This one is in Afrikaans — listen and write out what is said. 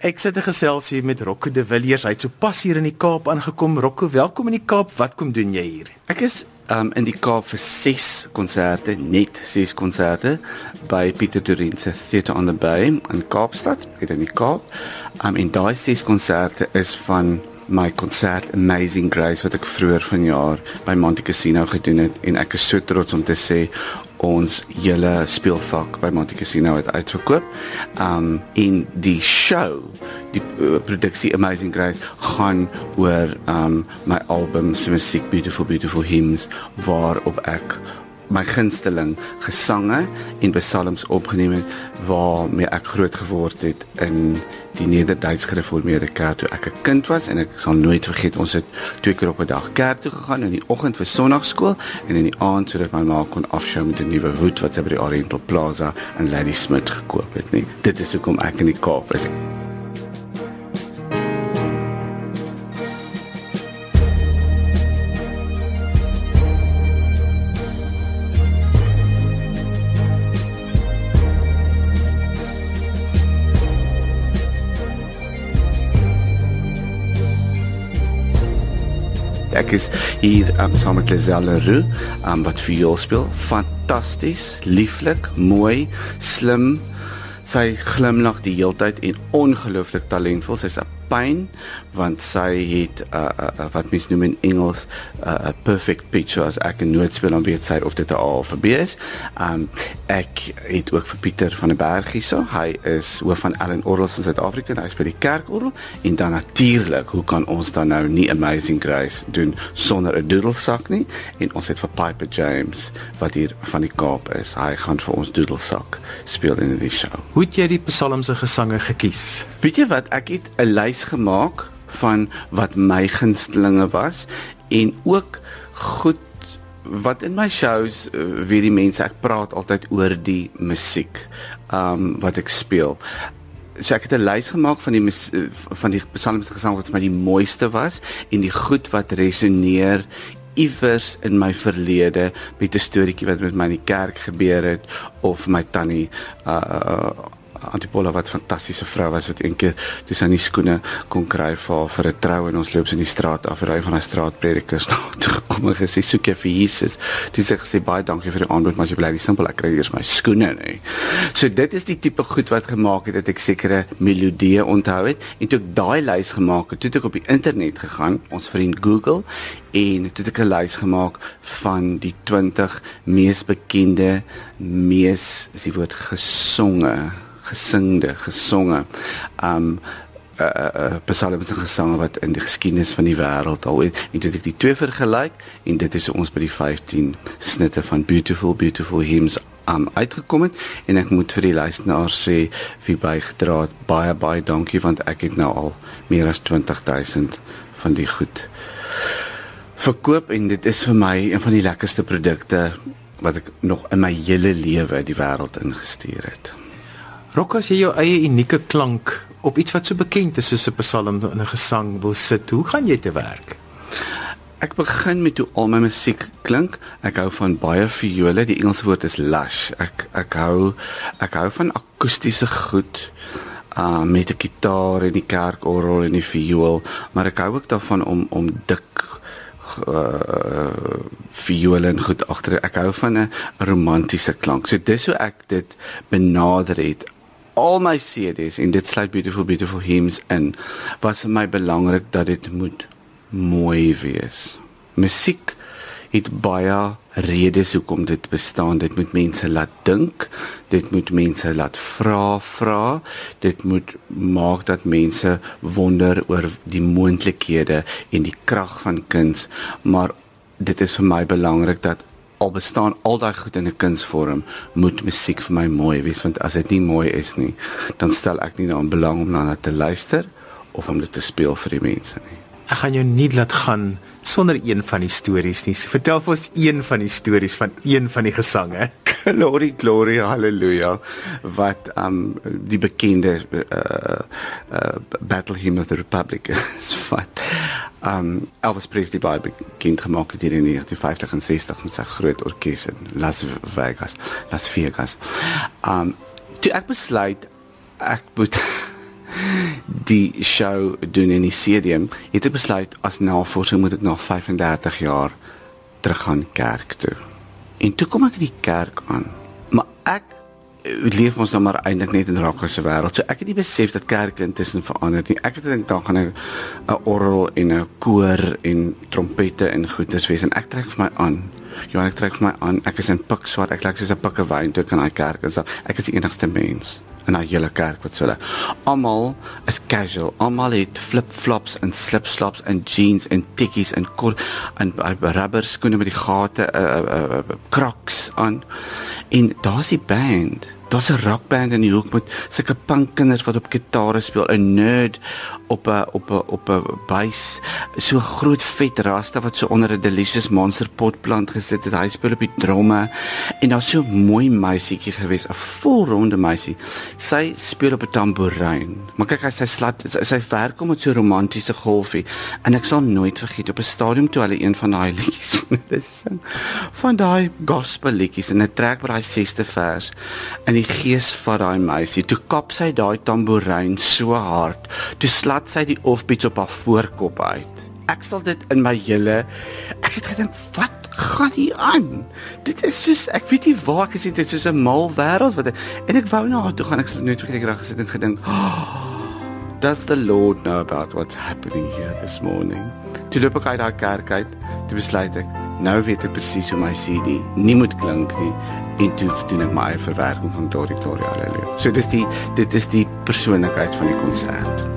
Ek sit 'n geselsie met Rocco de Villiers. Hy't sopas hier in die Kaap aangekom. Rocco, welkom in die Kaap. Wat kom doen jy hier? Ek is um, in die Kaap vir 6 konserte, net 6 konserte by Pieter Dorien se Theatre on the Bay in Kaapstad, hier in die Kaap. Um, en daai 6 konserte is van my konsert Amazing Grace wat ek vroeër vanjaar by Monte Casino gedoen het en ek is so trots om te sê ons hele speelvak by Monte Casino het uitverkoop. Um in die show, die uh, produksie Amazing Grace gaan oor um my album se musiek Beautiful Beautiful Hymns waarop ek my gunsteling gesange en psalms opgeneem het waarmee ek groot geword het in die Nederduits Gereformeerde Kerk toe ek 'n kind was en ek sal nooit vergeet ons het twee keer op 'n dag kerk toe gegaan in die oggend vir sonnaarskool en in die aand sodat my ma kon afskou met 'n nuwe hoed wat sy by die Oriental Plaza in Lady Smith gekoop het nie. Dit is hoekom ek in die Kaap is ek is hier um, saam met Lazelle Roo, um, wat viool speel. Fantasties, lieflik, mooi, slim. Sy glimlag die heeltyd en ongelooflik talentvol. Sy's 'n pyn want sy het 'n uh, uh, uh, wat mens noem in Engels 'n uh, perfect pitch as ek 'n noot speel dan weet sy of dit 'n A of 'n B is. Um ek het ook vir Pieter van der Berg hierso. Hy is hoof van Allen Orgels in Suid-Afrika. Hy speel die kerkorgel en dan natuurlik, hoe kan ons dan nou nie Amazing Grace doen sonder 'n doedelsak nie? En ons het vir Piper James wat hier van die Kaap is. Hy gaan vir ons doedelsak speel in die show. Het jy die psalms en gesange gekies? Weet jy wat? Ek het 'n lys gemaak van wat my gunstelinge was en ook goed wat in my shows uh, weet die mense ek praat altyd oor die musiek um wat ek speel. So ek het 'n lys gemaak van die uh, van die psalms gesang wat vir my die mooiste was en die goed wat resoneer iewers in my verlede met 'n storieetjie wat met my in die kerk gebeur het of my tannie uh Antipola wat fantastiese vrou was wat eendag toe sy nie skoene kon kry vir vir 'n trou en ons loop in die straat af ry van 'n straatpredikers na toe kom en gesê soek jy vir Jesus. Dis sê gesê baie dankie vir die aanbod maar jy bly net simpel ek kry eers my skoene nê. So dit is die tipe goed wat gemaak het dat ek sekere melodieë onthou het en toe ek daai lys gemaak het, toe ek op die internet gegaan, ons vriend Google en toe ek 'n lys gemaak van die 20 mees bekende mees is die woord gesonge gesingde, gesonge. Um uh uh psalms en gesange wat in die geskiedenis van die wêreld al en, en dit ek die twee vergelyk en dit is ons by die 15 snitte van beautiful beautiful hymns um uitgekom het en ek moet vir die luisteraars sê wie bygedra het baie baie dankie want ek het nou al meer as 20000 van die goed verkoop en dit is vir my een van die lekkerste produkte wat ek nog in my hele lewe die wêreld ingestuur het. Rokkas jy jou eie unieke klank op iets wat so bekend is soos 'n psalm en 'n gesang wil sit. Hoe gaan jy te werk? Ek begin met hoe al my musiek klink. Ek hou van baie viole. Die Engelse woord is lush. Ek ek hou ek hou van akoestiese goed. Uh met 'n gitaar en die kerkorgel en die viool, maar ek hou ook daarvan om om dik uh viole en goed agter. Ek hou van 'n romantiese klank. So dis hoe ek dit benader het al my CD's en dit sluit beautiful beautiful hymns in was vir my belangrik dat dit moet mooi wees. Musiek het baie redes hoekom dit bestaan. Dit moet mense laat dink. Dit moet mense laat vra vra. Dit moet maak dat mense wonder oor die moontlikhede en die krag van kuns. Maar dit is vir my belangrik dat al bestaan al daai goed in 'n kunsvorm, moet musiek vir my mooi wees want as dit nie mooi is nie, dan stel ek nie daaraan belang om na te luister of om dit te speel vir die mense nie. Ek gaan jou nie laat gaan sonder een van die stories nie. Vertel vir ons een van die stories van een van die gesange. Glory glory hallelujah wat um die bekende uh, uh Battle Hymn of the Republic is wat um Elvis Presley baie bekend gemaak het hier in 1950 en 60 met sy groot orkes in Las Vegas, Las Vegas. Um toe ek besluit ek moet die show doen in die stadium, het ek besluit as navorser moet ek na 35 jaar terug gaan kerk toe. En toe kom ek in die kerk aan. Ek eh, leef ons nou maar eintlik net in rakker se wêreld. So ek het nie besef dat kerke intussen verander nie. Ek het gedink dan gaan 'n 'n orgel en 'n koor en trompette en goedes wees en ek trek vir my aan. Ja, ek trek vir my aan. Ek is in pikswart. Ek lyk soos 'n pikkewyn toe kan hy kerk is. Ek is die enigste mens in daai hele kerk wat so hulle almal is casual almal het flip-flops en slip-slops en jeans en tikkies en kol en rubber skoene met die gate uh, uh, uh, crocs aan en daar's die band Daar's 'n rockband in die hoek met sulke punkkinders wat op gitare speel, 'n nerd op 'n op 'n op 'n bass, so groot vet rasta wat so onder 'n delicious monster potplant gesit het. Hy speel op die dromme en daar's so 'n mooi meisietjie gewees, 'n volronde meisie. Sy speel op 'n tamboerijn. Maar kyk hy sy slat sy werk om met so romantiese golfie en ek sal nooit vergeet op 'n stadium toe hulle een van daai liedjies van hulle sing van daai gospel liedjies en 'n trek by daai 6ste vers en die gees vat daai meisie. Toe kap sy daai tamboerijn so hard. Toe slat sy die offbeats op haar voorkop uit. Ek sal dit in my hele ek het gedink, wat gaan hier aan? Dit is soos ek weet nie waar ek gesien het, soos 'n mal wêreld wat en ek wou na haar toe gaan. Ek sal nooit vergeet ek het gesit en gedink, Does the Lord know about what's happening here this morning? Toe loop ek uit daai kerk uit, toe besluit ek, nou weet ek presies hoe my CD nie moet klink nie en toe doen ek my eie verwerking van daardie Gloria Hallelujah. So dis die dit is die persoonlikheid van die konsert.